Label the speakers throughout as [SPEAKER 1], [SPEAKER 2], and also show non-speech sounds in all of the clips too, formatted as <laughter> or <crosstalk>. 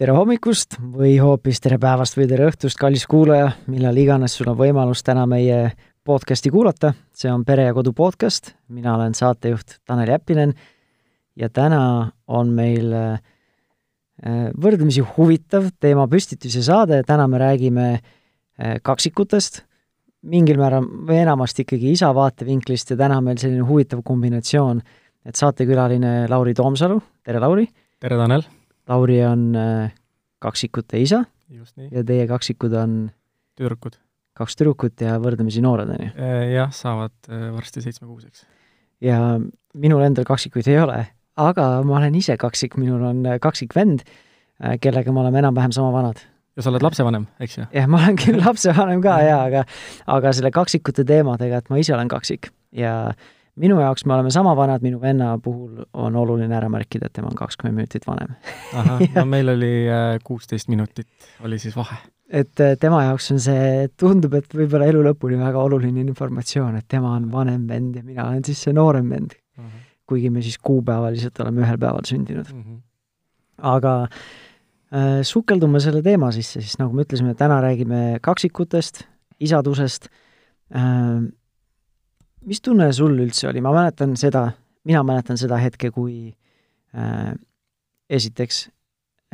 [SPEAKER 1] tere hommikust või hoopis tere päevast või tere õhtust, kallis kuulaja, millal iganes sul on võimalus täna meie podcasti kuulata, see on Pere ja Kodu podcast, mina olen saatejuht Tanel Jeppinen. Ja täna on meil äh, võrdlemisi huvitav teemapüstitus ja saade, täna me räägime äh, kaksikutest, mingil määral või enamasti ikkagi isa vaatevinklist ja täna on meil selline huvitav kombinatsioon, et saatekülaline Lauri Toomsalu, tere Lauri!
[SPEAKER 2] tere, Tanel!
[SPEAKER 1] Lauri on äh, kaksikute isa ja teie kaksikud on
[SPEAKER 2] tüdrukud.
[SPEAKER 1] kaks tüdrukut ja võrdlemisi noored, on ju?
[SPEAKER 2] Jah, saavad äh, varsti seitsmekuuseks.
[SPEAKER 1] ja minul endal kaksikuid ei ole, aga ma olen ise kaksik, minul on äh, kaksikvend, kellega me oleme enam-vähem sama vanad.
[SPEAKER 2] ja sa oled lapsevanem, eks ju?
[SPEAKER 1] jah, ma olen küll lapsevanem ka jaa, aga aga selle kaksikute teemadega, et ma ise olen kaksik ja äh, minu jaoks me oleme sama vanad, minu venna puhul on oluline ära märkida, et tema on kakskümmend minutit vanem.
[SPEAKER 2] ahah, <laughs> no meil oli äh, kuusteist minutit, oli siis vahe.
[SPEAKER 1] et äh, tema jaoks on see, tundub, et võib-olla elu lõpuni väga oluline informatsioon, et tema on vanem vend ja mina olen siis see noorem vend uh. -huh. kuigi me siis kuupäevaliselt oleme ühel päeval sündinud uh.
[SPEAKER 2] Mhm.
[SPEAKER 1] -huh. aga äh, sukeldume selle teema sisse, siis nagu me ütlesime, täna räägime kaksikutest, isadusest äh,, mis tunne sul üldse oli, ma mäletan seda, mina mäletan seda hetke, kui äh, esiteks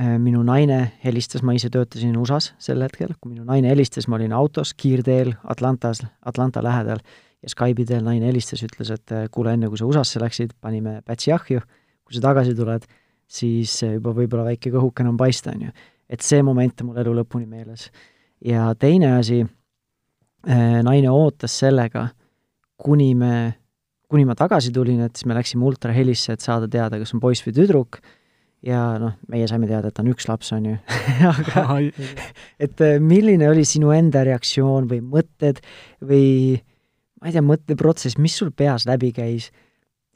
[SPEAKER 1] äh, minu naine helistas, ma ise töötasin USA-s sel hetkel, kui minu naine helistas, ma olin autos kiirteel Atlantas, Atlanta lähedal ja Skype'i teel naine helistas, ütles, et äh, kuule, enne kui sa USA-sse läksid, panime pätsi ahju, kui sa tagasi tuled, siis äh, juba võib-olla väike kõhukene on paista, on ju. et see moment on mul elu lõpuni meeles. ja teine asi äh,, naine ootas sellega, kuni me, kuni ma tagasi tulin, et siis me läksime ultrahelisse, et saada teada, kas on poiss või tüdruk, ja noh, meie saime teada, et on üks laps, on ju. <laughs> Aga et äh, milline oli sinu enda reaktsioon või mõtted või ma ei tea, mõtteprotsess, mis sul peas läbi käis,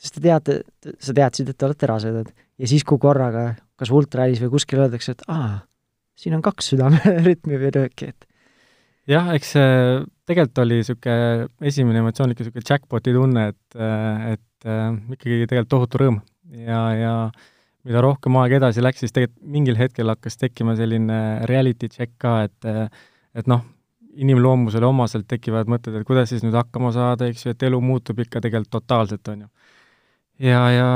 [SPEAKER 1] sest te teate, sa teadsid, et te olete rasedad ja siis, kui korraga kas ultrahelis või kuskil öeldakse, et aa, siin on kaks südamerütmi või lööki, et
[SPEAKER 2] jah, eks see tegelikult oli niisugune esimene emotsioon ikka niisugune jackpoti tunne, et, et äh, ikkagi tegelikult tohutu rõõm ja, ja mida rohkem aeg edasi läks, siis tegelikult mingil hetkel hakkas tekkima selline reality check ka, et et noh, inimloomusele omaselt tekivad mõtted, et kuidas siis nüüd hakkama saada, eks ju, et elu muutub ikka tegelikult totaalselt, on ju. ja, ja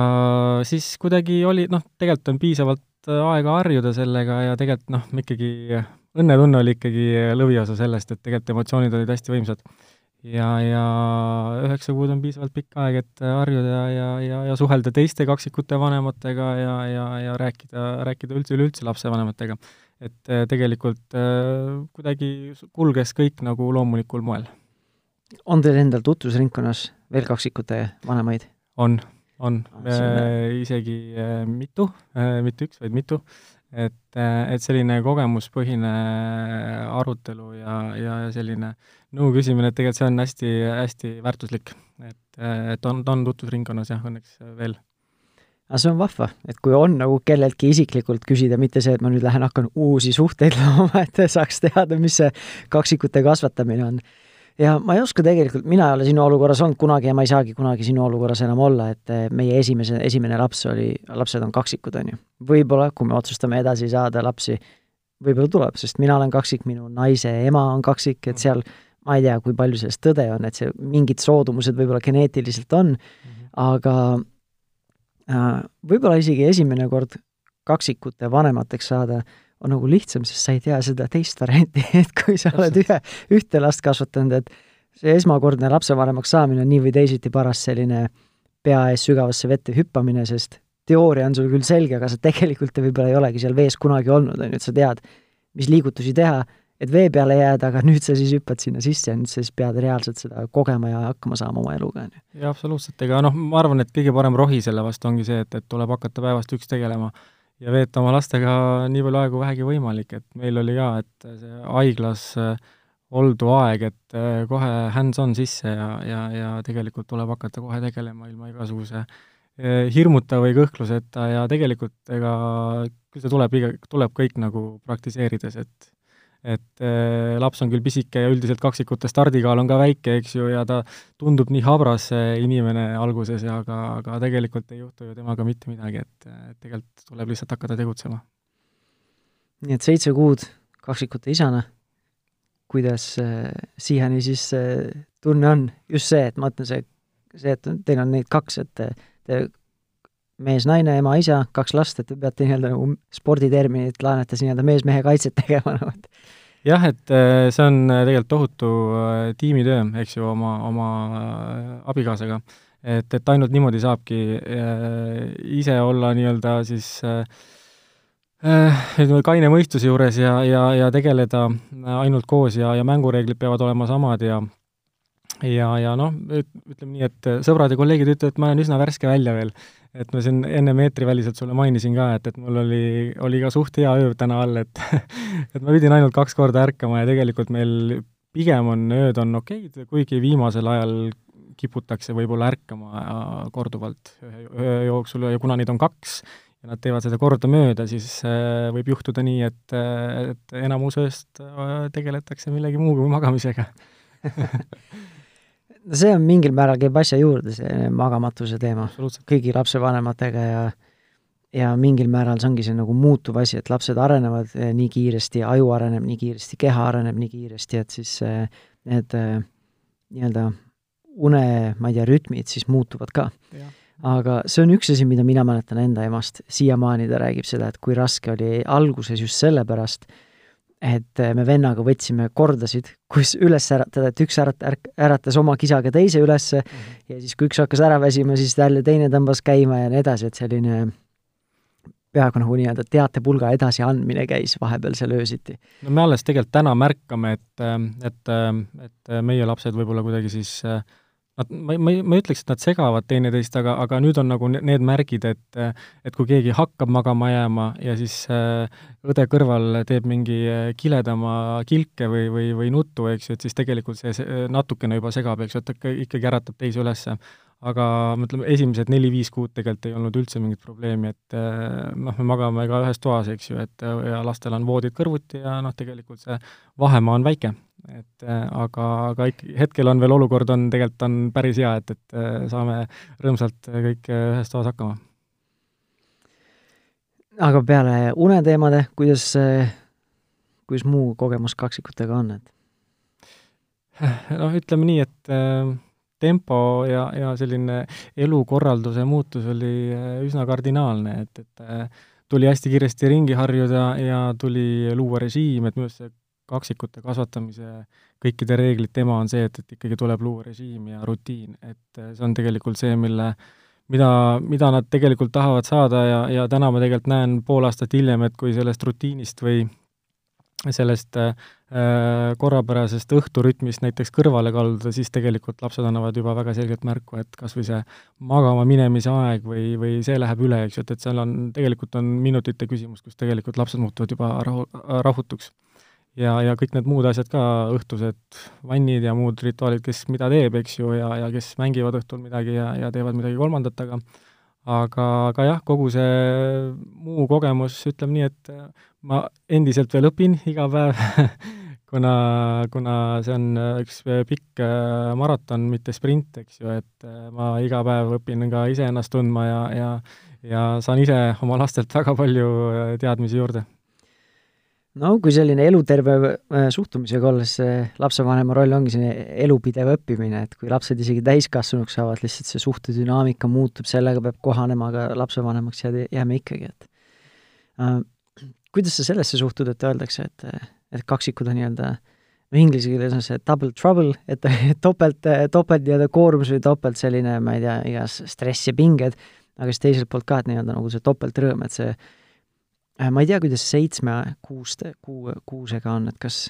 [SPEAKER 2] siis kuidagi oli, noh, tegelikult on piisavalt aega harjuda sellega ja tegelikult noh, ikkagi õnnetunne oli ikkagi lõviosa sellest, et tegelikult emotsioonid olid hästi võimsad. ja, ja üheksa kuud on piisavalt pikk aeg, et harjuda ja, ja, ja, suhelda teiste kaksikute vanematega ja, ja, ja rääkida, rääkida üldse, üleüldse lapsevanematega. et äh, tegelikult äh, kuidagi kulges kõik nagu loomulikul moel.
[SPEAKER 1] on teil endal tutvusringkonnas veel kaksikute vanemaid?
[SPEAKER 2] on, on ah,, isegi äh, mitu äh,, mitte üks, vaid mitu et, et selline kogemuspõhine arutelu ja, ja selline nõu küsimine, et tegelikult see on hästi, hästi väärtuslik. et, et on, on tutvusringkonnas jah, õnneks veel.
[SPEAKER 1] aga see on vahva, et kui on nagu kelleltki isiklikult küsida, mitte see, et ma nüüd lähen hakkan uusi suhteid <laughs> looma, et saaks teada, mis see kaksikute kasvatamine on ja ma ei oska tegelikult, mina ei ole sinu olukorras olnud kunagi ja ma ei saagi kunagi sinu olukorras enam olla, et eh, meie esimese, esimene laps oli, lapsed on kaksikud, on ju. võib-olla, kui me otsustame edasi saada lapsi, võib-olla tuleb, sest mina olen kaksik, minu naise ema on kaksik, et seal ma ei tea, kui palju sellest tõde on, et see, mingid soodumused võib-olla geneetiliselt on mm, -hmm. aga äh, võib-olla isegi esimene kord kaksikute vanemateks saada äh, on nagu lihtsam, sest sa ei tea seda teist varianti, <laughs> et kui sa oled ühe, ühte last kasvatanud, et see esmakordne lapsevanemaks saamine on nii või teisiti paras selline pea ees sügavasse vette hüppamine, sest teooria on sul küll selge, aga sa tegelikult võib-olla ei olegi seal vees kunagi olnud, on ju, et sa tead, mis liigutusi teha, et vee peale jääda, aga <laughs> nüüd sa siis hüppad sinna sisse ja nüüd sa siis pead reaalselt seda kogema ja hakkama saama oma eluga, on ju.
[SPEAKER 2] jaa, absoluutselt, ega noh, ma arvan, et kõige parem rohi selle vastu ongi see, et, et tuleb hakata päevast üks tegelema ja veeta oma lastega nii palju aega kui vähegi võimalik, et meil oli ka, et see haiglas äh, oldu aeg, et äh, kohe hands-on sisse ja, ja, ja tegelikult tuleb hakata kohe tegelema ilma igasuguse äh, hirmuta või kõhkluseta ja tegelikult ega küll see tuleb iga, tuleb kõik nagu praktiseerides, et et äh, laps on küll pisike ja üldiselt kaksikute stardikaal on ka väike, eks ju, ja ta tundub nii habras, see inimene alguses, aga, aga tegelikult ei juhtu ju temaga mitte midagi, et, tegelikult tuleb lihtsalt hakata tegutsema.
[SPEAKER 1] nii et seitse kuud kaksikute isana, kuidas äh, siiani siis äh, tunne on, just see, et ma ütlen, see, see, et teil on neid kaks, et te, te mees-naine, ema-isa, kaks last, et te peate nii-öelda nagu sporditerminit laenates nii-öelda mees-mehe kaitset <laughs> tegema nagu, et
[SPEAKER 2] jah, et äh, see on äh, tegelikult tohutu äh, tiimitöö, eks ju, oma, oma abikaasaga. et, et ainult niimoodi saabki ise olla nii-öelda siis ütleme, kaine mõistuse juures ja, ja, ja tegeleda ainult koos ja, ja mängureeglid peavad olema samad ja ja, ja noh, ütleme nii, et sõbrad ja kolleegid ütlevad, et ma olen üsna värske välja veel et ma siin ennem eetriväliselt sulle mainisin ka, et, et mul oli, oli ka suht hea öö täna all, et <laughs> et ma pidin ainult kaks korda ärkama ja tegelikult meil pigem on ööd on okeid, kuigi viimasel ajal kiputakse võib-olla ärkama korduvalt ühe öö jooksul ja kuna neid on kaks ja nad teevad seda kordamööda, siis äh, võib juhtuda nii, et, et enamus ööst äh, tegeletakse millegi muu kui magamisega <laughs>
[SPEAKER 1] no see on mingil määral, käib asja juurde, see magamatuse teema. kõigi lapsevanematega ja ja mingil määral see ongi see nagu muutuv asi, et lapsed arenevad eh, nii kiiresti, aju areneb nii kiiresti, keha areneb nii kiiresti, et siis eh, need eh, nii-öelda une, ma ei tea, rütmid siis muutuvad ka. aga see on üks asi, mida mina mäletan enda emast, siiamaani ta räägib seda, et kui raske oli alguses just sellepärast, et äh, me vennaga võtsime kordasid, kus üles äratada, et üks ärat-, äratas oma kisaga teise ülesse mm -hmm. ja siis, kui üks hakkas ära väsima, siis jälle teine tõmbas käima ja nii edasi, et selline peaaegu nagu nii-öelda teatepulga edasiandmine käis vahepeal seal öösiti.
[SPEAKER 2] no me alles tegelikult täna märkame, et, et, et meie lapsed võib-olla kuidagi siis äh, Nad, ma, ma ei, ma ei ütleks, et nad segavad teineteist, aga, aga nüüd on nagu need märgid, et et kui keegi hakkab magama jääma ja siis äh, õde kõrval teeb mingi äh, kiledama kilke või, või, või nuttu, eks ju, et siis tegelikult see, see natukene juba segab, eks ju, et ta ikkagi äratab teisi ülesse aga ütleme, esimesed neli-viis kuud tegelikult ei olnud üldse mingit probleemi, et eh, noh, me magame ka ühes toas, eks ju, et ja lastel on voodid kõrvuti ja noh, tegelikult see vahemaa on väike. Et eh, aga, aga ikka hetkel on veel olukord on, tegelikult on päris hea, et, et eh, saame rõõmsalt kõik ühes toas hakkama.
[SPEAKER 1] aga peale uneteemade, kuidas, kuidas muu kogemus kaksikutega on, et?
[SPEAKER 2] noh, ütleme nii, et tempo ja, ja selline elukorralduse muutus oli äh, üsna kardinaalne, et, et äh, tuli hästi kiiresti ringi harjuda ja tuli luua režiim, et minu arust see kaksikute kasvatamise kõikide reeglite ema on see, et, et ikkagi tuleb luua režiim ja rutiin, et äh, see on tegelikult see, mille mida, mida nad tegelikult tahavad saada ja, ja täna ma tegelikult näen pool aastat hiljem, et kui sellest rutiinist või sellest äh, korrapärasest õhturütmist näiteks kõrvale kalduda, siis tegelikult lapsed annavad juba väga selgelt märku, et kas või see magama minemise aeg või, või see läheb üle, eks ju, et, et seal on, tegelikult on minutite küsimus, kus tegelikult lapsed muutuvad juba rahu, rahutuks. Ja, ja kõik need muud asjad ka, õhtused vannid ja muud rituaalid, kes mida teeb, eks ju, ja, ja kes mängivad õhtul midagi ja, ja teevad midagi kolmandat, aga aga, aga jah, kogu see muu kogemus, ütleme nii, et ma endiselt veel õpin iga päev <laughs> kuna, kuna see on üks pikk äh, maraton, mitte sprint, eks ju, et äh, ma iga päev õpin ka iseennast tundma ja, ja ja saan ise oma lastelt väga palju äh, teadmisi juurde
[SPEAKER 1] no kui selline eluterve suhtumisega olla, siis see lapsevanema roll ongi selline elupidev õppimine, et kui lapsed isegi täiskasvanuks saavad, lihtsalt see suhtedünaamika muutub, sellega peab kohanema, aga lapsevanemaks jääd, jääme ikkagi, et äh, kuidas sa sellesse suhtud, et öeldakse, et, et kaksikud on nii-öelda no inglise keeles on see double trouble, et <laughs> topelt, topelt nii-öelda koormus või topelt selline, ma ei tea, igas stress ja pinged, aga siis teiselt poolt ka, et nii-öelda nagu see topeltrõõm, et see ma ei tea, kuidas seitsme-kuuste, kuu, kuusega on, et kas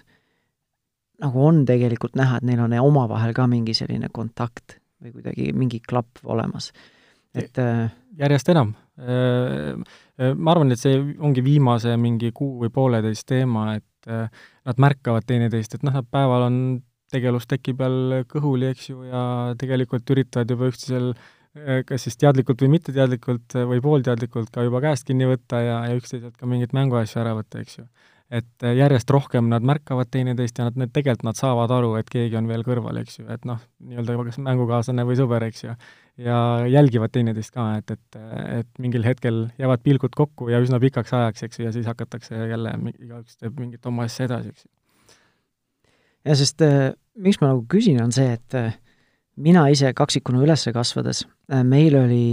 [SPEAKER 1] nagu on tegelikult näha, et neil on omavahel ka mingi selline kontakt või kuidagi mingi klapp olemas, et
[SPEAKER 2] järjest enam. Äh, ma arvan, et see ongi viimase mingi kuu või pooleteist teema, et äh, nad märkavad teineteist, et noh, nad päeval on tegevusteki peal kõhuli, eks ju, ja tegelikult üritavad juba üksteisel äh, kas siis teadlikult või mitteteadlikult või poolteadlikult ka juba käest kinni võtta ja, ja üksteiselt ka mingeid mänguasju ära võtta, eks ju. et järjest rohkem nad märkavad teineteist ja nad, need tegelikult nad saavad aru, et keegi on veel kõrval, eks ju, et noh, nii-öelda kas mängukaaslane või sõber, eks ju ja jälgivad teineteist ka, et, et, et mingil hetkel jäävad pilgud kokku ja üsna pikaks ajaks, eks ju, ja siis hakatakse jälle, igaüks teeb mingit oma asja edasi, eks ju.
[SPEAKER 1] ja sest äh, miks ma nagu küsin, on see, et äh, mina ise kaksikuna üles kasvades äh,, meil oli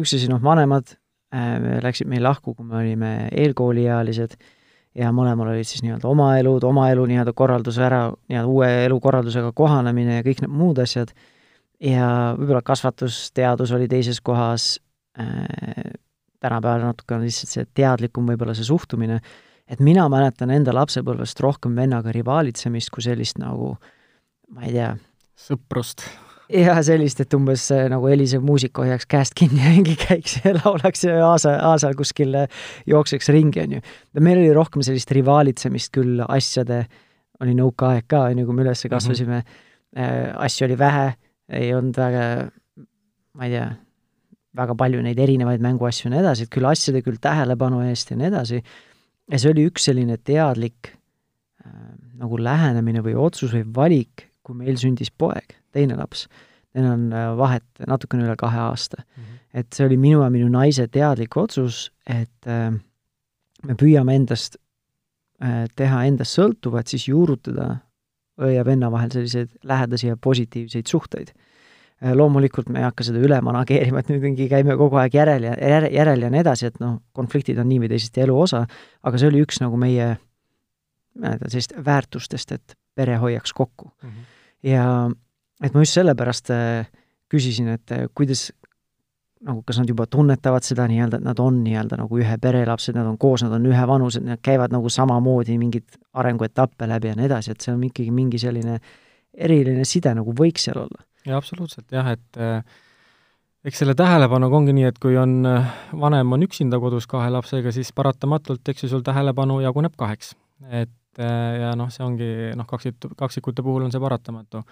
[SPEAKER 1] üks asi, noh, vanemad äh, läksid meil lahku, kui me olime eelkooliealised ja mõlemal olid siis nii-öelda oma elud, oma elu nii-öelda korralduse ära, nii-öelda uue elukorraldusega kohanemine ja kõik need muud asjad, ja võib-olla kasvatusteadus oli teises kohas äh,, tänapäeval natuke on lihtsalt see teadlikum võib-olla see suhtumine, et mina mäletan enda lapsepõlvest rohkem vennaga rivaalitsemist kui sellist nagu ma ei tea,
[SPEAKER 2] sõprust.
[SPEAKER 1] jah, sellist, et umbes äh, nagu helisev muusika hoiaks käest kinni ja ringi käiks ja <laughs> laulaks ja aasa, aasal kuskil äh, jookseks ringi, on ju. meil oli rohkem sellist rivaalitsemist küll asjade, oli nõukaaeg ka, on ju, kui me üles mhm. kasvasime mm, -hmm. asju oli vähe, ei olnud väga, ma ei tea, väga palju neid erinevaid mänguasju ja nii edasi, et küll asjade, küll tähelepanu eest ja nii edasi, ja see oli üks selline teadlik nagu lähenemine või otsus või valik, kui meil sündis poeg, teine laps, neil on äh, vahet natukene üle kahe aasta mm. -hmm. et see oli minu ja minu naise teadlik otsus, et äh, me püüame endast äh, teha endast sõltuvat, siis juurutada õe ja venna vahel selliseid lähedasi ja positiivseid suhteid loomulikult me ei hakka seda üle manageerima, et nüüd mingi käime kogu aeg järel ja järel, järel ja nii edasi, et noh, konfliktid on nii või teisiti elu osa, aga see oli üks nagu meie tea, sellist väärtustest, et pere hoiaks kokku mm. -hmm ja et ma just sellepärast äh, küsisin, et äh, kuidas nagu kas nad juba tunnetavad seda nii-öelda, et nad on nii-öelda nagu ühe pere lapsed, nad on koos, nad on ühevanused, nad käivad nagu samamoodi mingeid arenguetappe läbi ja nii edasi, et see on ikkagi mingi selline eriline side nagu võiks seal olla.
[SPEAKER 2] jaa, absoluutselt jah, et äh, eks selle tähelepanuga ongi nii, et kui on, äh, vanem on üksinda kodus kahe lapsega, siis paratamatult, eks ju, sul tähelepanu jaguneb kaheks. et ja noh, see ongi noh, kaksit-, kaksikute puhul on see paratamatu.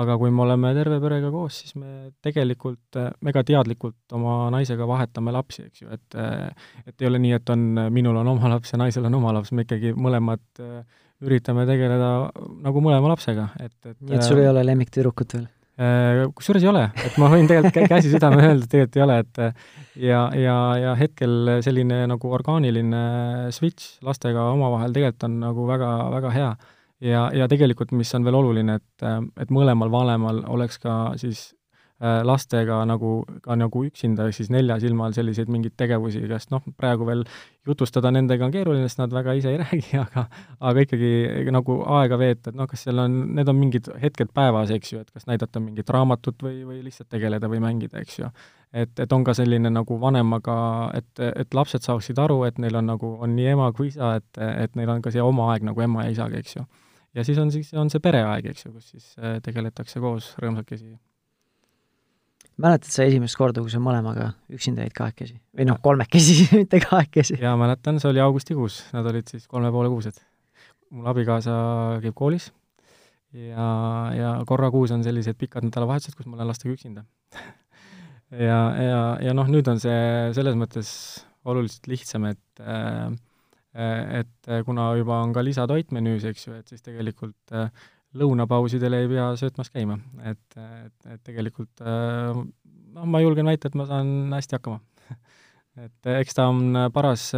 [SPEAKER 2] aga kui me oleme terve perega koos, siis me tegelikult väga teadlikult oma naisega vahetame lapsi, eks ju, et et ei ole nii, et on, minul on oma laps ja naisel on oma laps, me ikkagi mõlemad üritame tegeleda nagu mõlema lapsega, et, et
[SPEAKER 1] nii et sul ei ole lemmiktüdrukut veel?
[SPEAKER 2] Äh, kusjuures ei ole, et ma võin tegelikult käsi südamele öelda, et tegelikult ei ole, et ja, ja, ja hetkel selline nagu orgaaniline switch lastega omavahel tegelikult on nagu väga, väga hea. ja, ja tegelikult, mis on veel oluline, et, et mõlemal vanemal oleks ka siis Äh, lastega nagu, ka nagu üksinda, ehk siis nelja silma all selliseid mingeid tegevusi, kas noh, praegu veel jutustada nendega on keeruline, sest nad väga ise ei <laughs> räägi, aga aga ikkagi nagu aega veeta, et noh, kas seal on, need on mingid hetked päevas, eks ju, et kas näidata mingit raamatut või, või lihtsalt tegeleda või mängida, eks ju. et, et on ka selline nagu vanemaga, et, et lapsed saaksid aru, et neil on nagu, on nii ema kui isa, et, et neil on ka see oma aeg nagu ema ja isaga, eks ju. ja siis on siis, on see pereaeg, eks ju, kus siis äh, tegeletakse koos rõõmsakesi
[SPEAKER 1] mäletad sa esimest korda, kui sa mõlemaga üksinda jäid kahekesi? või noh, kolmekesi <laughs> mitte kahekesi?
[SPEAKER 2] jaa, mäletan, see oli augustikuus, nad olid siis kolme poole kuused. mul abikaasa käib koolis ja, ja korra kuus on sellised pikad nädalavahetused, kus ma olen lastega üksinda <laughs> ja, ja, ja noh, nüüd on see selles mõttes oluliselt lihtsam, et äh, et kuna juba on ka lisatoit menüüs, eks ju, et siis tegelikult äh, lõunapausidel ei pea söötmas käima, et, et, et tegelikult noh, ma julgen väita, et ma saan hästi hakkama. <laughs> Et eks ta on paras,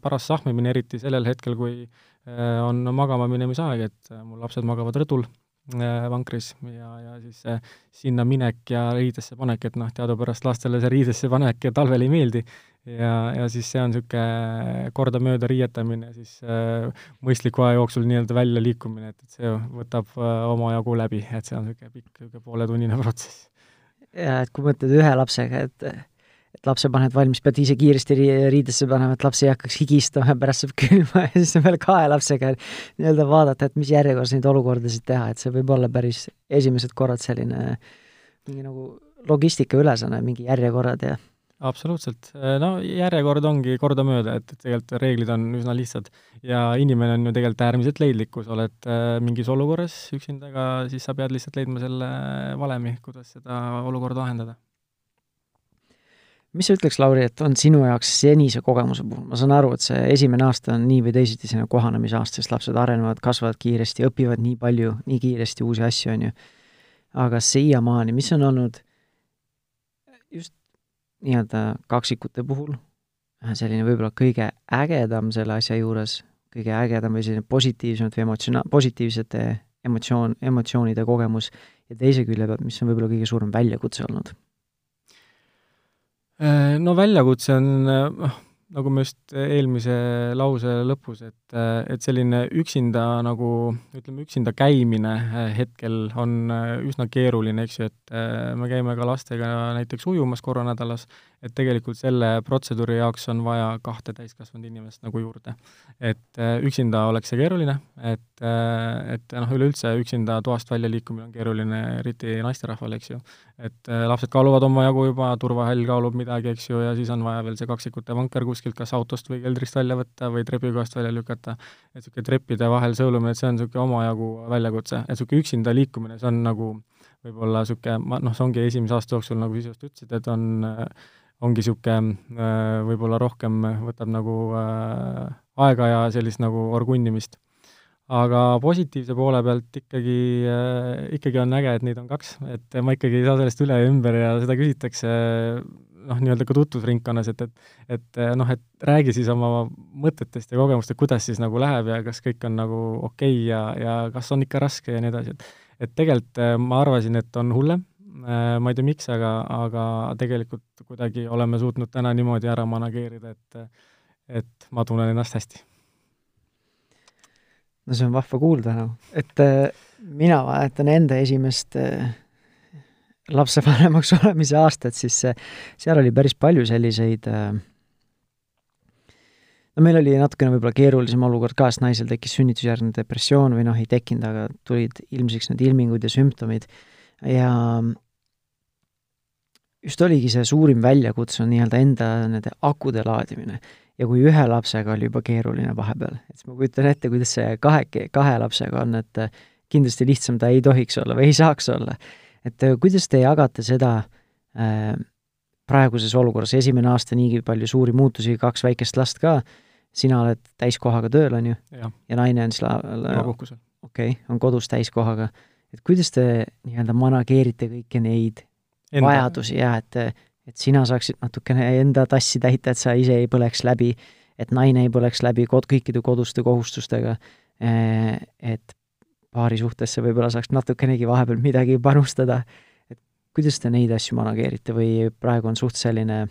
[SPEAKER 2] paras sahmimine, eriti sellel hetkel, kui on magama minemise aeg, et mul lapsed magavad rõdul vankris ja, ja siis sinna minek ja riidesse panek, et noh, teadupärast lastele see riidesse panek talvel ei meeldi ja, ja siis see on niisugune kordamööda riietamine, siis äh, mõistliku aja jooksul nii-öelda välja liikumine, et, et see võtab äh, omajagu läbi, et see on niisugune pikk, niisugune pooletunnine protsess.
[SPEAKER 1] jaa, et kui mõtled ühe lapsega, et et lapse paned valmis, pead ise kiiresti ri-, riidesse panema, et laps ei hakkaks higistama ja pärast saab külma <laughs> ja siis on veel kahe lapsega nii-öelda vaadata, et mis järjekorras neid olukordasid teha, et see võib olla päris esimesed korrad selline mingi nagu logistikaülesanne, mingi järjekorrad ja
[SPEAKER 2] absoluutselt, no järjekord ongi kordamööda, et, et tegelikult reeglid on üsna lihtsad. Ja inimene on ju tegelikult äärmiselt leidlik, kui sa oled äh, mingis olukorras üksinda, aga siis sa pead lihtsalt leidma selle valemi, kuidas seda olukorda lahendada.
[SPEAKER 1] mis sa ütleks, Lauri, et on sinu jaoks senise kogemuse puhul, ma saan aru, et see esimene aasta on nii või teisiti selline kohanemisaasta, sest lapsed arenevad, kasvavad kiiresti, õpivad nii palju, nii kiiresti uusi asju, on ju, aga siiamaani, mis on olnud nii-öelda kaksikute puhul selline võib-olla kõige ägedam selle asja juures, kõige ägedam või selline positiivsemate või emotsioona-, positiivsete emotsioon, emotsioonide kogemus ja teise külje pealt, mis on võib-olla kõige suurem väljakutse olnud?
[SPEAKER 2] No väljakutse on, noh, nagu ma just eelmise lause lõpus, et, et selline üksinda nagu, ütleme, üksinda käimine eh, hetkel on eh, üsna keeruline, eks ju, et me käime ka lastega näiteks ujumas korra nädalas, et tegelikult selle protseduuri jaoks on vaja kahte täiskasvanud inimest nagu juurde. et üksinda oleks see keeruline, et, et noh, üleüldse üksinda toast välja liikumine on keeruline, eriti naisterahval, eks ju. et lapsed kaaluvad omajagu juba, turvahall kaalub midagi, eks ju, ja siis on vaja veel see kaksikute vanker kuskilt kas autost või keldrist välja võtta või trepikohast välja lükata. Et niisugune treppide vahel sõõlumine, et see on niisugune omajagu väljakutse, et niisugune üksinda liikumine, see on nagu võib-olla niisugune, ma noh, see ongi esimese aasta jooksul, nagu sa just ütlesid, et on ongi niisugune võib-olla rohkem võtab nagu aega ja sellist nagu orgunnimist. aga positiivse poole pealt ikkagi, ikkagi on äge, et neid on kaks, et ma ikkagi ei saa sellest üle ja ümber ja seda küsitakse noh, nii-öelda ka tutvusringkonnas, et, et et noh, et räägi siis oma mõtetest ja kogemustest, kuidas siis nagu läheb ja kas kõik on nagu okei okay ja, ja kas on ikka raske ja nii edasi, et et tegelikult ma arvasin, et on hullem Äh, ma ei tea, miks, aga, aga tegelikult kuidagi oleme suutnud täna niimoodi ära manageerida, et et ma tunnen ennast hästi.
[SPEAKER 1] no see on vahva kuulda, noh. et äh, mina mäletan enda esimest äh, lapsevanemaks <laughs> olemise aastat, siis seal oli päris palju selliseid no meil oli natukene võib-olla keerulisem olukord ka, sest naisel tekkis sünnitusjärgne depressioon või noh, ei tekkinud, aga tulid ilmsiks need ilmingud ja sümptomid ja just oligi see suurim väljakutse, on nii-öelda enda nende akude laadimine. ja kui ühe lapsega oli juba keeruline vahepeal, et siis ma kujutan ette, kuidas see kahe, kahe lapsega on, et äh, kindlasti lihtsam ta ei tohiks olla või ei saaks olla. Et äh, kuidas te jagate seda äh, praeguses olukorras, esimene aasta niigi palju suuri muutusi, kaks väikest last ka, sina oled täiskohaga tööl, on ju? ja naine on siis la-,
[SPEAKER 2] la-, okei
[SPEAKER 1] okay,, on kodus täiskohaga. et kuidas te nii-öelda manageerite kõiki neid enda. vajadusi ja et, et sina saaksid natukene enda tassi täita, et sa ise ei põleks läbi, et naine ei põleks läbi kod-, kõikide koduste kohustustega, et paari suhtesse võib-olla saaks natukenegi vahepeal midagi panustada, et kuidas te neid asju manageerite või praegu on suht selline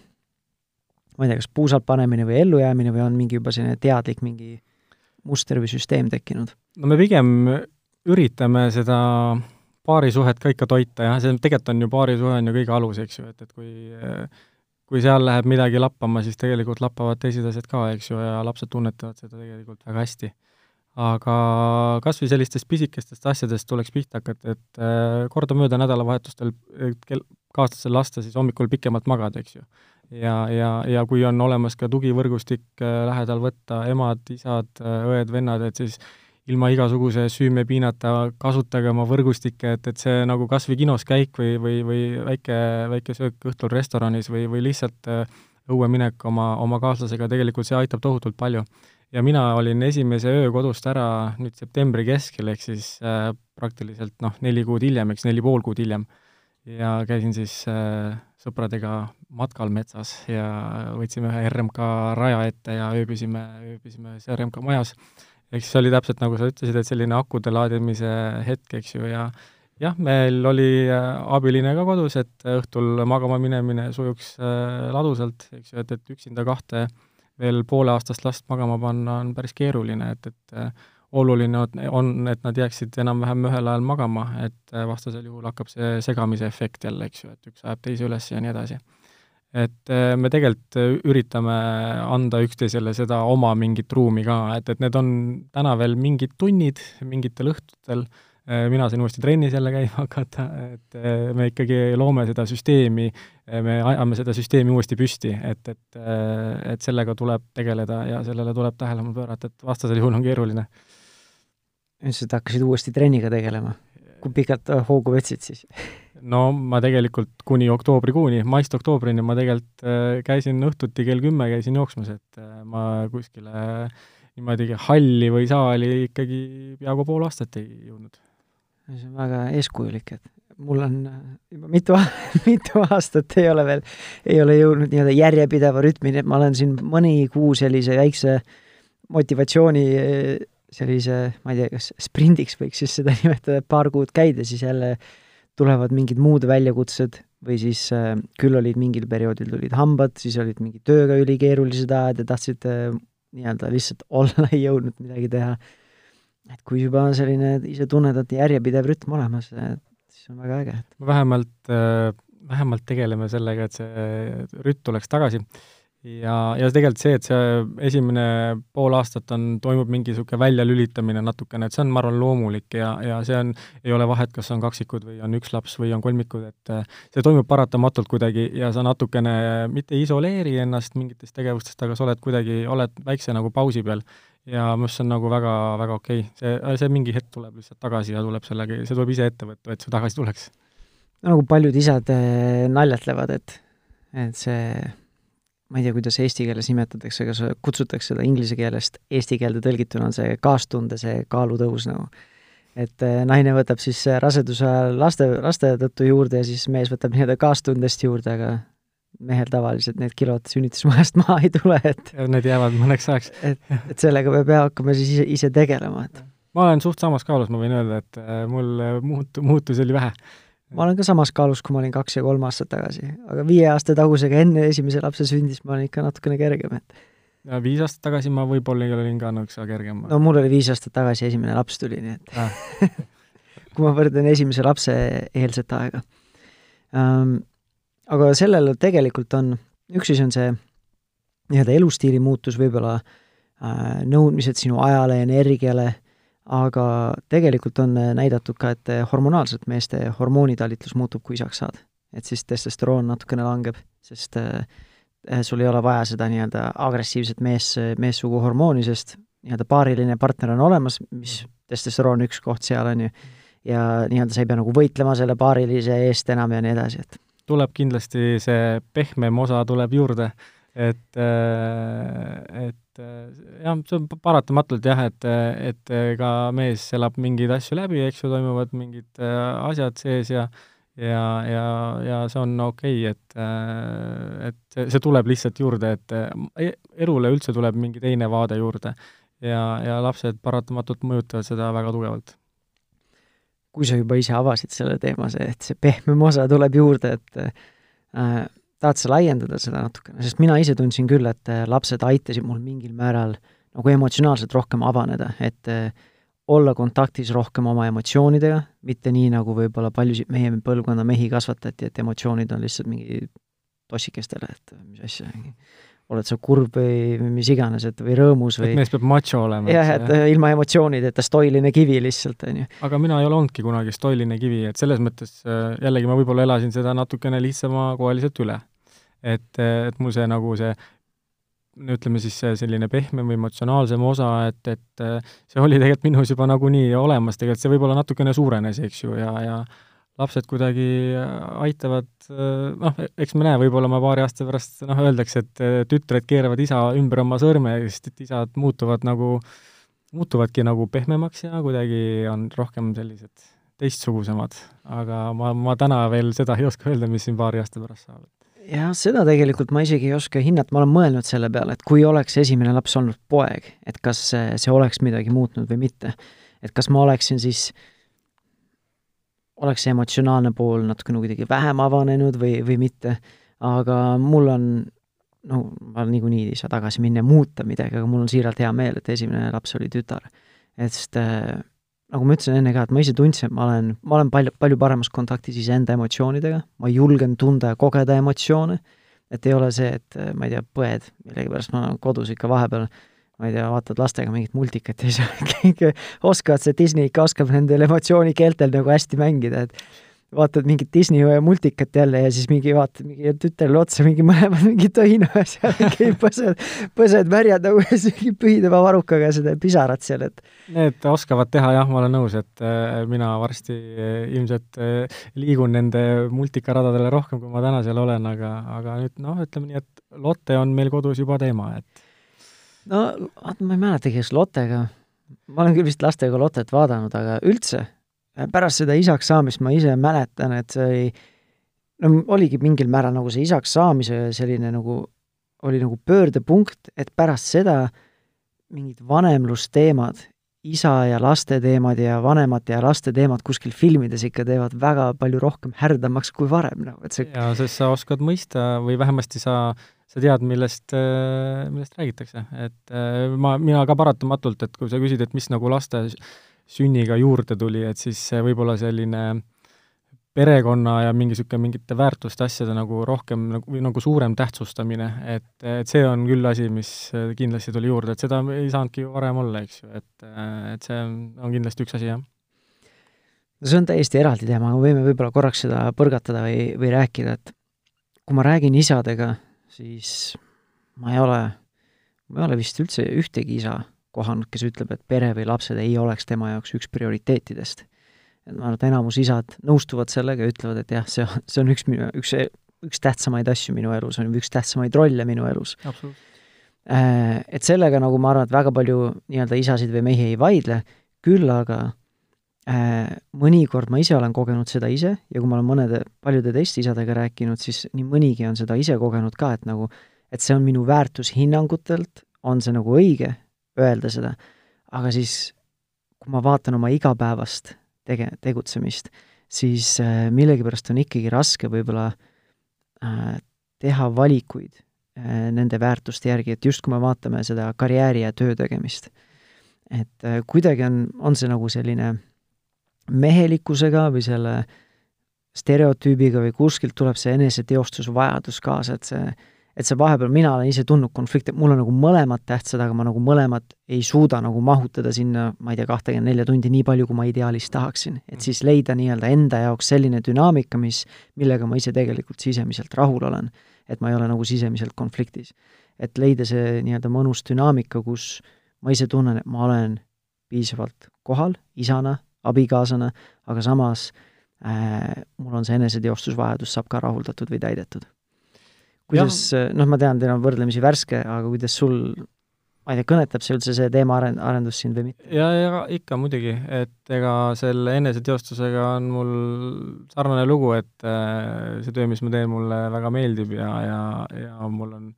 [SPEAKER 1] ma ei tea, kas puusalt panemine või ellujäämine või on mingi juba selline teadlik mingi muster või süsteem tekkinud?
[SPEAKER 2] no me pigem üritame seda paarisuhet ka ikka toita, jah, see tegelikult on ju, paarisuhe on ju kõige alus, eks ju, et, et kui kui seal läheb midagi lappama, siis tegelikult lappavad teised asjad ka, eks ju, ja lapsed tunnetavad seda tegelikult väga hästi. Aga kas või sellistest pisikestest asjadest tuleks pihta hakata, et äh, kordamööda nädalavahetustel kel-, kaaslasel lasta siis hommikul pikemalt magada, eks ju. ja, ja, ja kui on olemas ka tugivõrgustik äh, lähedal võtta, emad, isad, õed, vennad, et siis ilma igasuguse süümepiinata, kasutage oma võrgustikke, et, et see nagu kas või kinos käik või, või, või väike, väike söök õhtul restoranis või, või lihtsalt äh, õue minek oma, oma kaaslasega, tegelikult see aitab tohutult palju. Ja mina olin esimese öö kodust ära nüüd septembri keskel, ehk siis äh, praktiliselt noh, neli kuud hiljem, eks neli pool kuud hiljem. ja käisin siis äh, sõpradega matkal metsas ja võtsime ühe RMK raja ette ja ööbisime, ööbisime ühes RMK majas ehk siis oli täpselt nagu sa ütlesid, et selline akude laadimise hetk, eks ju, ja jah, meil oli äh, abiline ka kodus, et õhtul magama minemine sujuks äh, ladusalt, eks ju, et, et üksinda kahte veel pooleaastast last magama panna on päris keeruline, et, et äh, oluline on, et nad jääksid enam-vähem ühel ajal magama, et vastasel juhul hakkab see segamise efekt jälle, eks ju, et üks ajab teise üles ja nii edasi. Et äh, me tegelikult äh, üritame anda üksteisele seda oma mingit ruumi ka, et, et need on täna veel mingid tunnid mingitel õhtutel, äh, mina sain uuesti trennis jälle käima <laughs> hakata, et me ikkagi loome seda süsteemi, me ajame seda süsteemi uuesti püsti, et, et, et sellega tuleb tegeleda ja sellele tuleb tähelepanu pöörata, et vastasel juhul on keeruline.
[SPEAKER 1] sa hakkasid uuesti trenniga tegelema? kui pikalt hoogu võtsid siis <laughs>
[SPEAKER 2] no ma tegelikult kuni oktoobrikuuni, maist oktoobrini ma tegelikult äh, käisin õhtuti kell kümme käisin jooksmas, et äh, ma kuskile niimoodi halli või saali ikkagi peaaegu pool aastat ei jõudnud.
[SPEAKER 1] See on väga eeskujulik, et mul on juba mitu, <laughs> mitu aastat ei ole veel, ei ole jõudnud nii-öelda järjepideva rütmini, et ma olen siin mõni kuu sellise väikse motivatsiooni sellise, ma ei tea, kas sprindiks võiks siis seda <laughs> nimetada, et paar kuud käid ja siis jälle tulevad mingid muud väljakutsed või siis äh, küll olid mingil perioodil tulid hambad, siis olid mingi tööga ülikeerulised ajad ja tahtsid äh, nii-öelda lihtsalt <laughs> olla, ei jõudnud midagi teha. Et kui juba on selline, ise tunned, et järjepidev rütm olemas, siis on väga äge.
[SPEAKER 2] vähemalt äh,, vähemalt tegeleme sellega, et see rütm tuleks tagasi ja, ja tegelikult see, et see esimene pool aastat on, toimub mingi niisugune väljalülitamine natukene, et see on, ma arvan, loomulik ja, ja see on, ei ole vahet, kas on kaksikud või on üks laps või on kolmikud, et äh, see toimub paratamatult kuidagi ja sa natukene mitte ei isoleeri ennast mingitest tegevustest, aga sa oled kuidagi, oled väikse nagu pausi peal. Ja minu arust see on nagu väga, väga okei okay., see, see mingi hetk tuleb lihtsalt tagasi ja tuleb sellega, see tuleb ise ette võtta, et see tagasi tuleks.
[SPEAKER 1] nagu paljud isad äh, naljatlevad, et, et see ma ei tea, kuidas eesti keeles nimetatakse, kas kutsutakse seda inglise keelest eesti keelde tõlgituna, on see kaastunde, see kaalutõus nagu. et eh, naine võtab siis raseduse ajal laste, laste tõttu juurde ja siis mees võtab nii-öelda kaastundest juurde, aga mehel tavaliselt need kilod sünnitusmajast <laughs> maha ei tule, et
[SPEAKER 2] Need jäävad mõneks ajaks.
[SPEAKER 1] et, et sellega peab jah hakkama siis ise, ise tegelema, et
[SPEAKER 2] ma olen suht samas kaalus, ma võin öelda, et eh, mul muut-, muutusi oli vähe
[SPEAKER 1] ma olen ka samas kaalus, kui ma olin kaks ja kolm aastat tagasi, aga viie aasta tagusega enne esimese lapse sündist ma olin ikka natukene kergem, et
[SPEAKER 2] ja viis aastat tagasi ma võib-olla olin ka nõksa kergem.
[SPEAKER 1] no mul oli viis aastat tagasi esimene laps tuli, nii et ah. <laughs> kui ma võrdlen esimese lapse eelset aega um,. Aga sellel tegelikult on, üks asi on see nii-öelda elustiili muutus, võib-olla uh, nõudmised sinu ajale, energiale aga tegelikult on äh, näidatud ka, et äh, hormonaalselt meeste hormoonitalitlus muutub, kui isaks saad. et siis testosteroon natukene langeb, sest äh, sul ei ole vaja seda nii-öelda agressiivset mees, meessugu hormooni, sest nii-öelda paariline partner on olemas, mis testosteroon üks koht seal, on ju, ja nii-öelda sa ei pea nagu võitlema selle paarilise eest enam ja nii edasi, et
[SPEAKER 2] tuleb kindlasti see pehmem osa tuleb juurde, et, et et äh, jah, see on paratamatult jah, et, et ka mees elab mingeid asju läbi, eks ju, toimuvad mingid äh, asjad sees ja ja, ja, ja see on okei okay,, et, äh, et see, see tuleb lihtsalt juurde, et elule üldse tuleb mingi teine vaade juurde. ja, ja lapsed paratamatult mõjutavad seda väga tugevalt.
[SPEAKER 1] Kui sa juba ise avasid selle teema, see, et see pehmem osa tuleb juurde, et äh, tahad sa laiendada seda natukene, sest mina ise tundsin küll, et äh, lapsed aitasid mul mingil määral nagu emotsionaalselt rohkem avaneda, et äh, olla kontaktis rohkem oma emotsioonidega, mitte nii, nagu võib-olla paljusid meie põlvkonna mehi kasvatati, et emotsioonid on lihtsalt mingi tossikestele, et mis asja, oled sa kurb või mis iganes, et või rõõmus või
[SPEAKER 2] et mees peab macho olema.
[SPEAKER 1] jah, et jah. ilma emotsioonideta stoiline kivi lihtsalt, on ju.
[SPEAKER 2] aga mina ei ole olnudki kunagi stoiline kivi, et selles mõttes äh, jällegi ma võib-olla elasin seda natukene lihtsamakoeliselt üle et, et mul see nagu see ütleme siis selline pehmem või emotsionaalsem osa, et, et see oli tegelikult minus juba nagunii olemas, tegelikult see võib-olla natukene suurenes, eks ju, ja, ja lapsed kuidagi aitavad, noh, eks me näe, võib-olla ma paari aasta pärast, noh, öeldakse, et tütred keeravad isa ümber oma sõrme, sest et isad muutuvad nagu, muutuvadki nagu pehmemaks ja kuidagi on rohkem sellised teistsugusemad. aga ma, ma täna veel seda ei oska öelda, mis siin paari aasta pärast saab
[SPEAKER 1] jah, seda tegelikult ma isegi ei oska hinnata, ma olen mõelnud selle peale, et kui oleks esimene laps olnud poeg, et kas see, oleks midagi muutnud või mitte. et kas ma oleksin siis, oleks see emotsionaalne pool natukene kuidagi vähem avanenud või, või mitte, aga mul on, no ma niikuinii ei saa tagasi minna ja muuta midagi, aga mul on siiralt hea meel, et esimene laps oli tütar. et sest äh, nagu ma ütlesin enne ka, et ma ise tundsin, et ma olen, ma olen palju, palju paremas kontaktis iseenda emotsioonidega, ma julgen tunda ja kogeda emotsioone, et ei ole see, et ma ei tea, põed, millegipärast ma kodus ikka vahepeal ma ei tea, vaatad lastega mingit multikat ja siis <laughs> kõik oskavad, see Disney ikka oskab nendel emotsioonikeeltel nagu hästi mängida, et vaatad mingit Disney multikat jälle ja siis mingi vaatad mingi tütrele otsa, mingi mõlemad <laughs> mingi tõina seal mingi <laughs> põsed, põsed märjad nagu ja siis mingi pühidava varukaga seda pisarat seal, et
[SPEAKER 2] Need oskavad teha jah, ma olen nõus, et äh, mina varsti äh, ilmselt äh, liigun nende multikaradadele rohkem, kui ma täna seal olen, aga, aga nüüd noh, ütleme nii, et Lotte on meil kodus juba teema, et
[SPEAKER 1] no vaata, ma ei mäletagi, kas Lottega, ma olen küll vist lastega Lottet vaadanud, aga üldse pärast seda isaks saamist ma ise mäletan, et see oli, no oligi mingil määral nagu see isaks saamise selline nagu, oli nagu pöördepunkt, et pärast seda mingid vanemlusteemad, isa ja laste teemad ja vanemate ja laste teemad kuskil filmides ikka teevad väga palju rohkem härdamaks kui varem, nagu et see
[SPEAKER 2] jaa, sest sa oskad mõista või vähemasti sa, sa tead, millest, millest räägitakse. et ma, mina ka paratamatult, et kui sa küsid, et mis nagu laste sünniga juurde tuli, et siis võib-olla selline perekonna ja mingi niisugune mingite väärtuste asjade nagu rohkem nagu, või nagu suurem tähtsustamine, et, et see on küll asi, mis kindlasti tuli juurde, et seda ei saanudki ju varem olla, eks ju, et, et see on, kindlasti üks asi, jah.
[SPEAKER 1] no see on täiesti eraldi teema, aga võime võib-olla korraks seda põrgatada või, või rääkida, et kui ma räägin isadega, siis ma ei ole, ma ei ole vist üldse ühtegi isa kohanud, kes ütleb, et pere või lapsed ei oleks tema jaoks üks prioriteetidest. et ma arvan, et enamus isad nõustuvad sellega ja ütlevad, et jah, see, see on üks minu, üks, üks tähtsamaid asju minu elus, on üks tähtsamaid rolle minu elus. Äh, et sellega nagu ma arvan, et väga palju nii-öelda isasid või mehi ei vaidle, küll aga mõnikord ma ise olen kogenud seda ise ja kui ma olen mõnede, paljude teiste isadega rääkinud, siis nii mõnigi on seda ise kogenud ka, et nagu, et see on minu väärtushinnangutelt, on see nagu õige öelda seda, aga siis kui ma vaatan oma igapäevast tege-, tegutsemist, siis äh, millegipärast on ikkagi raske võib-olla äh, teha valikuid äh, nende väärtuste järgi, et just kui me vaatame seda karjääri ja töö tegemist, et äh, kuidagi on, on see nagu selline mehelikkusega või selle stereotüübiga või kuskilt tuleb see eneseteostusvajadus kaasa, et see et see vahepeal, mina olen ise tundnud konflikte, mul on nagu mõlemad tähtsad, aga ma nagu mõlemad ei suuda nagu mahutada sinna, ma ei tea, kahtekümmet nelja tundi nii palju, kui ma ideaalis tahaksin. et siis leida nii-öelda enda jaoks selline dünaamika, mis, millega ma ise tegelikult sisemiselt rahul olen. et ma ei ole nagu sisemiselt konfliktis. et leida see nii-öelda mõnus dünaamika, kus ma ise tunnen, et ma olen piisavalt kohal isana, abikaasana, aga samas äh, mul on see eneseteostusvajadus saab ka rahuldatud või täidetud kuidas, noh, ma tean, teil on võrdlemisi värske, aga kuidas sul, ma ei tea, kõnetab see üldse, see teema aren-, arendus sind või mitte?
[SPEAKER 2] ja, ja ikka muidugi, et ega selle eneseteostusega on mul sarnane lugu, et äh, see töö, mis ma teen, mulle väga meeldib ja, ja, ja mul on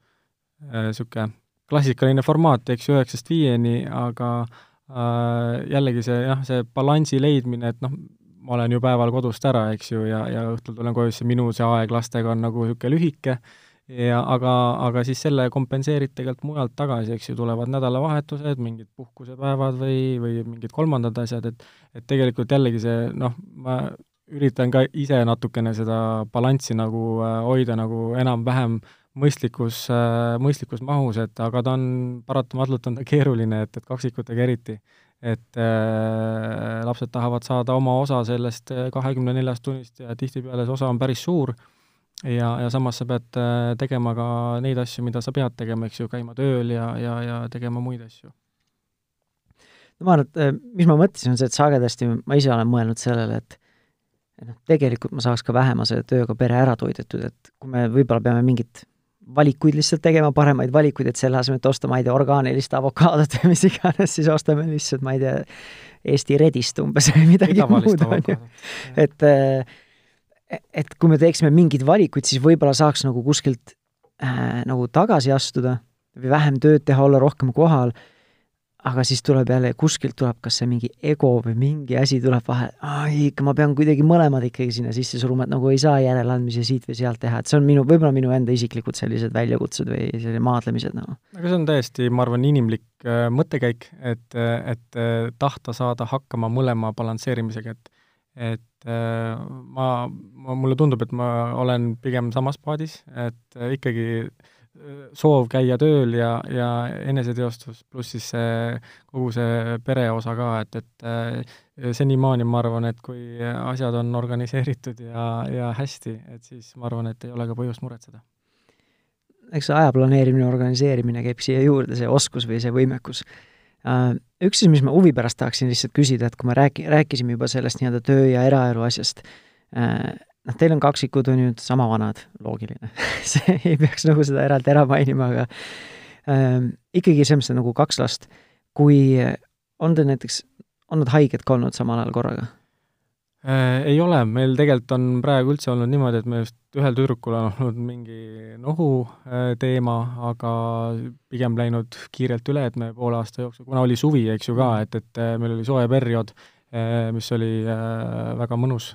[SPEAKER 2] niisugune äh, klassikaline formaat, eks ju, üheksast viieni, aga äh, jällegi see jah, see balansi leidmine, et noh, ma olen ju päeval kodust ära, eks ju, ja, ja õhtul tulen koju, siis minu see aeg lastega on nagu niisugune lühike. Ja aga, aga siis selle kompenseerid tegelikult mujalt tagasi, eks ju, tulevad nädalavahetused, mingid puhkusepäevad või, või mingid kolmandad asjad, et et tegelikult jällegi see noh, ma üritan ka ise natukene seda balanssi nagu äh, hoida nagu enam-vähem äh, mõistlikus mahus, et aga ta on, paratamatult on ta keeruline, et, et kaksikutega eriti. et äh, lapsed tahavad saada oma osa sellest äh, kahekümne neljast tunnist ja tihtipeale see osa on päris suur ja, ja samas sa pead äh, tegema ka neid asju, mida sa pead tegema, eks ju, käima tööl ja, ja, ja tegema muid asju.
[SPEAKER 1] no ma arvan, et äh, mis ma mõtlesin, on see, et sagedasti ma ise olen mõelnud sellele, et et noh, tegelikult ma saaks ka vähemase tööga pere ära toidetud, et kui me võib-olla peame mingit valikuid lihtsalt tegema, paremaid valikuid, et selle asemel, et osta, ma ei tea, orgaanilist avokaadot või mis iganes, siis ostame lihtsalt, ma ei tea, Eesti redist umbes <laughs> või midagi muud, on ju. et äh, et kui me teeksime mingeid valikuid, siis võib-olla saaks nagu kuskilt äh, nagu tagasi astuda või vähem tööd teha, olla rohkem kohal, aga siis tuleb jälle, kuskilt tuleb kas see mingi ego või mingi asi tuleb vahele, ai, ikka ma pean kuidagi mõlemad ikkagi sinna sisse suruma, et nagu ei saa järeleandmisi siit või sealt teha, et see on minu, võib-olla minu enda isiklikud sellised väljakutsed või sellised maadlemised nagu
[SPEAKER 2] aga see on täiesti, ma arvan, inimlik äh, mõttekäik, et, et äh, tahta saada hakkama mõlema balansseerimisega, et et äh, ma, ma, mulle tundub, et ma olen pigem samas paadis, et ikkagi äh, soov käia tööl ja, ja eneseteostus, pluss siis see, kogu see pere osa ka, et, et senimaani ma arvan, et kui asjad on organiseeritud ja, ja hästi, et siis ma arvan, et ei ole ka põhjust muretseda.
[SPEAKER 1] eks see aja planeerimine, organiseerimine käib siia juurde, see oskus või see võimekus Äh, üks asi, mis ma huvi pärast tahaksin lihtsalt küsida, et kui me rääki-, rääkisime juba sellest nii-öelda töö ja eraelu asjast, äh, noh, teil on kaksikud, on ju, sama vanad, loogiline <laughs> see ei peaks nagu seda eraldi ära mainima, aga ähm, ikkagi selles mõttes nagu kaks last, kui on teil näiteks, on nad haiged ka olnud samal ajal korraga?
[SPEAKER 2] Äh, ei ole, meil tegelikult on praegu üldse olnud niimoodi, et me just ühel tüdrukul on olnud mingi nohu äh, teema, aga pigem läinud kiirelt üle, et me poole aasta jooksul, kuna oli suvi, eks ju ka, et, et äh, meil oli soe periood, mis oli väga mõnus.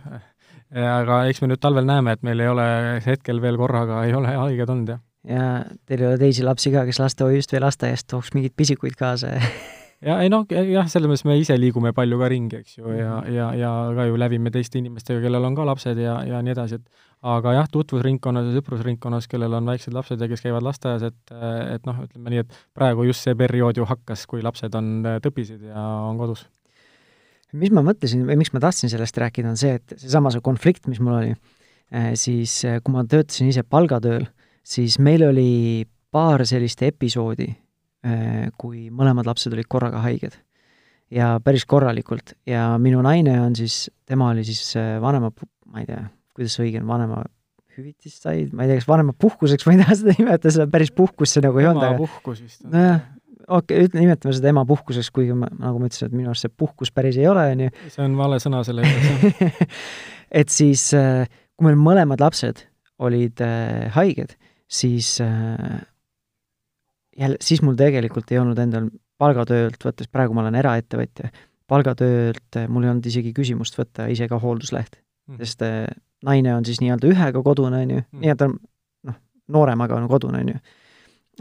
[SPEAKER 2] Aga eks me nüüd talvel näeme, et meil ei ole hetkel veel korraga, ei ole haiged olnud, jah.
[SPEAKER 1] ja teil ei ole teisi lapsi ka, kes lastehoiust või lasteaiast tooks mingeid pisikuid kaasa <laughs>
[SPEAKER 2] ja ei noh, jah, selles mõttes me ise liigume palju ka ringi, eks ju, ja, mhm. ja, ja ka ju lävime teiste inimestega, kellel on ka lapsed ja, ja nii edasi, et aga jah, tutvusringkonnas ja sõprusringkonnas, kellel on väiksed lapsed ja kes käivad lasteaias, et, et noh, ütleme nii, et praegu just see periood ju hakkas, kui lapsed on tõbised ja on kodus.
[SPEAKER 1] Mis ma mõtlesin või miks ma tahtsin sellest rääkida, on see, et seesama see konflikt, mis mul oli, eh, siis eh, kui ma töötasin ise palgatööl, siis meil oli paar sellist episoodi, Äh, kui mõlemad lapsed olid korraga haiged. ja päris korralikult. Ja minu naine on siis, tema oli siis äh, vanema, ma ei tea, kuidas see õige on, vanema hüvitist sai, ma ei tea, kas vanemapuhkuseks, ma ei taha seda nimetada, seda päris puhkus see nagu ei olnud,
[SPEAKER 2] aga
[SPEAKER 1] nojah, okei okay,, nimetame seda emapuhkuseks, kuigi ma, nagu ma ütlesin, et minu arust see puhkus päris ei ole, on ju.
[SPEAKER 2] see on vale sõna selle jaoks <laughs>
[SPEAKER 1] et siis, äh, kui meil mõlemad lapsed olid haiged, siis jälle, siis mul tegelikult ei olnud endal palgatöölt võttes, praegu ma olen eraettevõtja, palgatöölt mul ei olnud isegi küsimust võtta ise ka hooldusleht mm., sest äh, naine on siis nii-öelda ühega kodune, on ju mm., nii-öelda noh, nooremaga on kodune, on ju.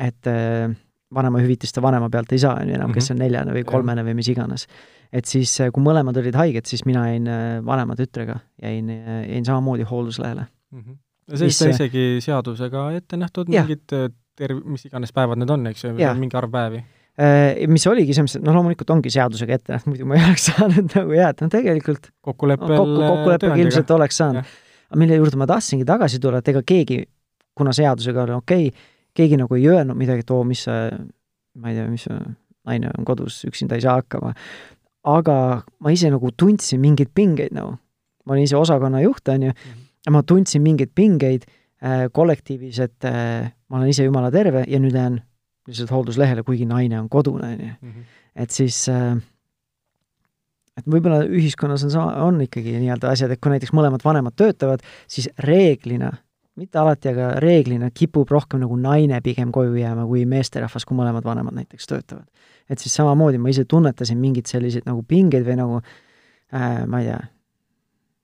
[SPEAKER 1] et äh, vanemahüvitist vanema pealt ei saa, on ju, enam kes on neljane või kolmene või mis iganes. et siis, äh, kui mõlemad olid haiged, siis mina jäin äh, vanema tütrega, jäin, äh, jäin samamoodi hoolduslehele
[SPEAKER 2] mm. -hmm. see vist on isegi seadusega ette nähtud, mingid terv-, mis iganes päevad need on, eks ju, mingi arv päevi
[SPEAKER 1] mis oligi mõttes, et noh, loomulikult ongi seadusega ette nähtud, muidu ma ei <laughs> oleks saanud nagu jääda, no tegelikult
[SPEAKER 2] kokkuleppel
[SPEAKER 1] kokku, kokkuleppega ilmselt oleks saanud. aga mille juurde ma tahtsingi tagasi tulla, et ega keegi, kuna seadusega oli okei okay,, keegi nagu ei öelnud midagi, et oo, mis sa, ma ei tea, mis naine on kodus, üksinda ei saa hakkama. aga ma ise nagu tundsin mingeid pingeid nagu, ma olin ise osakonna juht, on ju, mhm. ja ma tundsin mingeid pingeid äh, kollektiivis, et äh, ma olen ise jumala terve ja nüüd jään lihtsalt hoolduslehele, kuigi naine on kodune, on ju. Mhm. et siis äh, et võib-olla ühiskonnas on sama, on ikkagi nii-öelda asjad, et kui näiteks mõlemad vanemad töötavad, siis reeglina, mitte alati, aga reeglina kipub rohkem nagu naine pigem koju jääma kui meesterahvas, kui mõlemad vanemad näiteks töötavad. et siis samamoodi ma ise tunnetasin mingeid selliseid nagu pingeid või nagu äh, ma ei tea,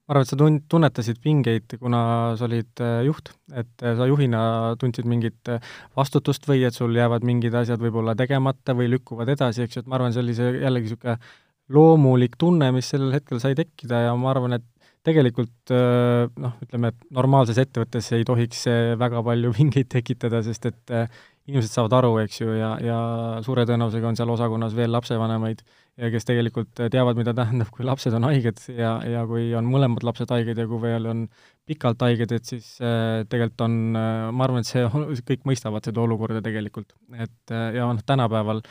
[SPEAKER 2] ma arvan, et sa tun-, tunnetasid pingeid, kuna sa olid äh, juht, et äh, sa juhina tundsid mingit äh, vastutust või et sul jäävad mingid asjad võib-olla tegemata või lükkuvad edasi, eks ju, et ma arvan, see oli see jällegi niisugune loomulik tunne, mis sellel hetkel sai tekkida ja ma arvan, et tegelikult noh, ütleme, et normaalses ettevõttes ei tohiks see väga palju <laughs> pingeid tekitada, sest et inimesed saavad aru, eks ju, ja, ja suure tõenäosusega on seal osakonnas veel lapsevanemaid kes tegelikult teavad, mida tähendab, kui lapsed on haiged ja, ja kui on mõlemad lapsed haiged ja kui veel on pikalt haiged, et siis äh, tegelikult on äh,, ma arvan, et see, kõik mõistavad seda olukorda tegelikult. et äh, ja noh, tänapäeval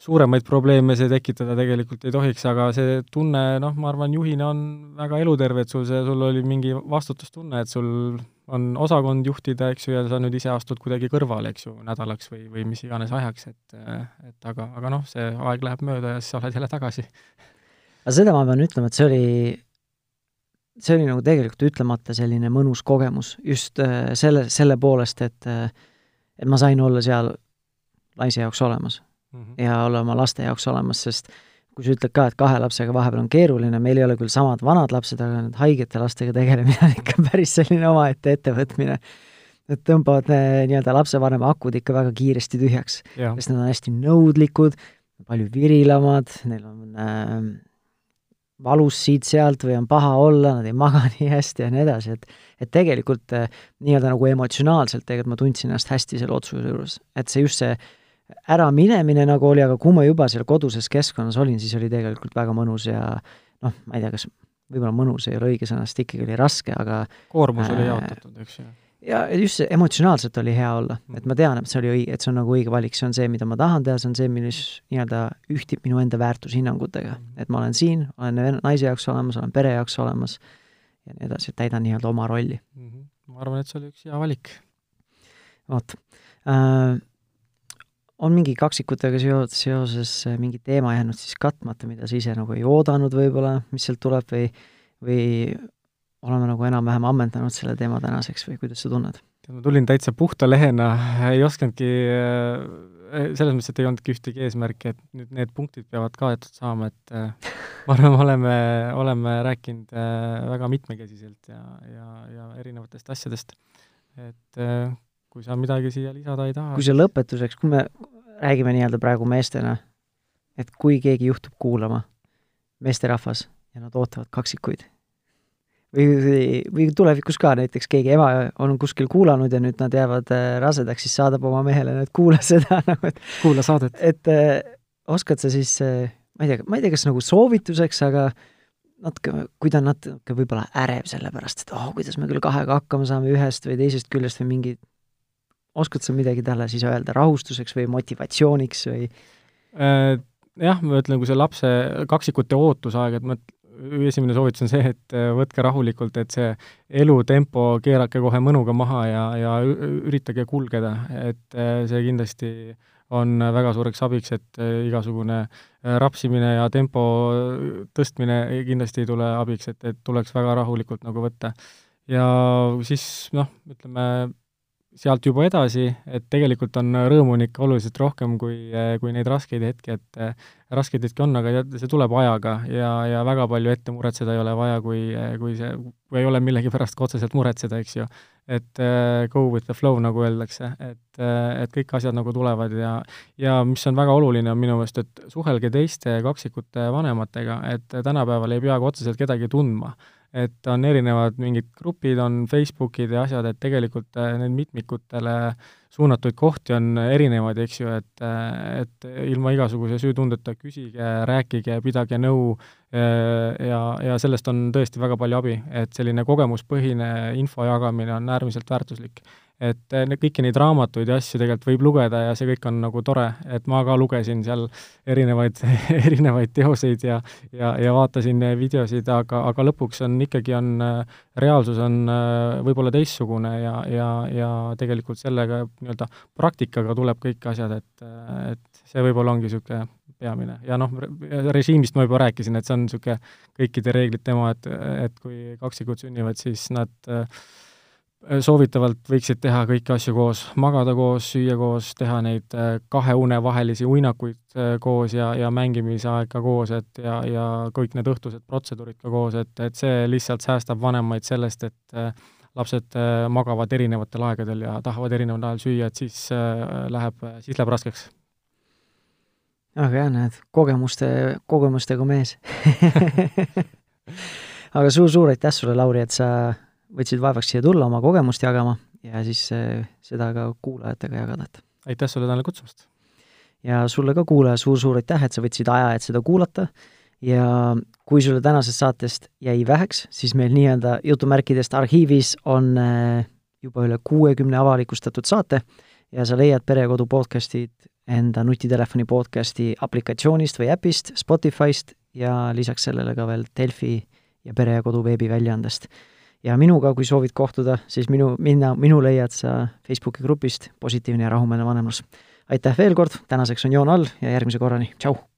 [SPEAKER 2] suuremaid probleeme see tekitada tegelikult ei tohiks, aga see tunne, noh, ma arvan, juhina on väga eluterve, et sul see, sul oli mingi vastutustunne, et sul on osakond juhtida, eks ju, ja sa nüüd ise astud kuidagi kõrvale, eks ju, nädalaks või, või mis iganes ajaks, et et aga, aga noh, see aeg läheb mööda ja siis sa oled jälle tagasi.
[SPEAKER 1] aga seda ma pean ütlema, et see oli, see oli nagu tegelikult ütlemata selline mõnus kogemus just äh, selle, selle poolest, et äh, et ma sain olla seal naise jaoks olemas mm -hmm. ja olla oma laste jaoks olemas, sest äh, kui sa ütled ka, et kahe lapsega vahepeal on keeruline, meil ei ole küll samad vanad lapsed, aga need haigete lastega tegelemine on ikka päris selline omaette ettevõtmine. Nad tõmbavad eh, nii-öelda lapsevanema akud ikka väga kiiresti tühjaks, sest nad on hästi nõudlikud, palju virilamad, neil on äh, valus siit-sealt või on paha olla, nad ei maga <laughs> nii hästi ja nii edasi, et et tegelikult äh, nii-öelda nagu emotsionaalselt tegelikult ma tundsin ennast hästi selle otsuse juures, et see just see äraminemine nagu oli, aga kui ma juba seal koduses keskkonnas olin, siis oli tegelikult väga mõnus ja noh, ma ei tea, kas võib-olla mõnus ei ole õige sõna, sest ikkagi oli raske, aga
[SPEAKER 2] koormus äh, oli jaotatud, eks ju?
[SPEAKER 1] ja just see emotsionaalselt oli hea olla, et ma tean, et see oli õige, et see on nagu õige valik, see on see, mida ma tahan teha, see on see, mis nii-öelda ühtib minu enda väärtushinnangutega. et ma olen siin, olen naise jaoks olemas, olen pere jaoks olemas ja nii edasi, et täidan nii-öelda oma rolli mm.
[SPEAKER 2] -hmm. ma arvan, et see oli üks hea valik.
[SPEAKER 1] vot äh, on mingi kaksikutega seo-, seoses mingi teema jäänud siis katmata, mida sa ise nagu ei oodanud võib-olla, mis sealt tuleb või või oleme nagu enam-vähem ammendanud selle teema tänaseks või kuidas sa tunned?
[SPEAKER 2] ma tulin täitsa puhta lehena, ei osanudki, äh, selles mõttes, et ei olnudki ühtegi eesmärki, et nüüd need punktid peavad kaetud saama, et äh, <laughs> ma arvan, me oleme, oleme rääkinud äh, väga mitmekesiselt ja, ja, ja erinevatest asjadest. et kui sa midagi siia lisada ei taha
[SPEAKER 1] kui sa lõpetuseks, kui me räägime nii-öelda praegu meestena, et kui keegi juhtub kuulama, meesterahvas, ja nad ootavad kaksikuid või, või tulevikus ka näiteks keegi ema on kuskil kuulanud ja nüüd nad jäävad äh, rasedaks, siis saadab oma mehele, et kuula seda <laughs> nagu, et
[SPEAKER 2] kuula saadet.
[SPEAKER 1] et äh, oskad sa siis äh,, ma ei tea, ma ei tea, kas nagu soovituseks, aga natuke, kui ta on natuke võib-olla ärev selle pärast, et oh, kuidas me küll kahega hakkama saame ühest või teisest küljest või mingi, oskad sa midagi talle siis öelda rahustuseks või motivatsiooniks või
[SPEAKER 2] äh,? jah, ma ütlen, kui see lapse kaksikute ootusaeg, et ma esimene soovitus on see, et äh, võtke rahulikult, et see elutempo keerake kohe mõnuga maha ja, ja üritage kulgeda, et äh, see kindlasti on väga suureks abiks, et igasugune rapsimine ja tempo tõstmine kindlasti ei tule abiks, et, et tuleks väga rahulikult nagu võtta. ja siis noh, ütleme, sealt juba edasi, et tegelikult on rõõmu on ikka oluliselt rohkem kui, kui neid raskeid hetki, et eh, raskeid hetki on, aga see tuleb ajaga ja, ja väga palju ette muretseda ei ole vaja, kui, kui see, kui ei ole millegipärast ka otseselt muretseda, eks ju. et uh, go with the flow, nagu öeldakse, et uh,, et kõik asjad nagu tulevad ja ja mis on väga oluline, on minu meelest, et suhelge teiste kaksikute vanematega, et tänapäeval ei peagi otseselt kedagi tundma et on erinevad mingid grupid, on Facebookid ja asjad, et tegelikult äh, need mitmikutele suunatuid kohti on erinevaid, eks ju, et, äh, et ilma igasuguse süütundeta küsige, rääkige, pidage nõu äh, ja, ja sellest on tõesti väga palju abi, et selline kogemuspõhine info jagamine on äärmiselt väärtuslik et eh, kõiki neid raamatuid ja asju tegelikult võib lugeda ja see kõik on nagu tore, et ma ka lugesin seal erinevaid <laughs> erinevaid teoseid ja ja, ja vaatasin videosid, aga, aga lõpuks on ikkagi, on, reaalsus on eh, võib-olla teistsugune ja, ja, ja tegelikult sellega nii-öelda praktikaga tuleb kõik asjad, et, et see võib-olla ongi niisugune peamine. Ja noh, režiimist ma juba rääkisin, et see on niisugune kõikide reeglite ema, et, et kui kaksikud sünnivad, siis nad Äh, soovitavalt võiksid teha kõiki asju koos, magada koos, süüa koos, teha neid äh, kahe une vahelisi uinakuid äh, koos ja, ja mängimise aeg ka koos, et ja, ja kõik need õhtused protseduurid ka koos, et, et see lihtsalt säästab vanemaid sellest, et lapsed magavad erinevatel aegadel ja tahavad erineval ajal süüa, et siis läheb, siis läheb raskeks.
[SPEAKER 1] aga jah, näed, kogemuste, kogemustega mees <laughs> aga suur-suur aitäh sulle, Lauri, et sa võtsid vaevaks siia tulla oma kogemust jagama ja siis eh, seda ka kuulajatega jagada, et.
[SPEAKER 2] Aitäh sulle täna kutsumast!
[SPEAKER 1] ja sulle ka, kuulaja suur,, suur-suur aitäh, et sa võtsid aja, et seda kuulata. Ja kui sulle tänasest saatest jäi väheks, siis meil nii-öelda jutumärkidest arhiivis on eh, juba üle kuuekümne avalikustatud saate ja sa leiad Perekodu podcastid enda nutitelefoni podcasti aplikatsioonist või äpist, Spotify'st ja lisaks sellele ka veel Delfi ja Pere ja Kodu veebiväljaandest ja minuga, kui soovid kohtuda, siis minu, minna, minu leiad sa Facebooki grupist Positiivne ja rahumeelne vanemlus. aitäh veel kord, tänaseks on joon all ja järgmise korrani, tšau!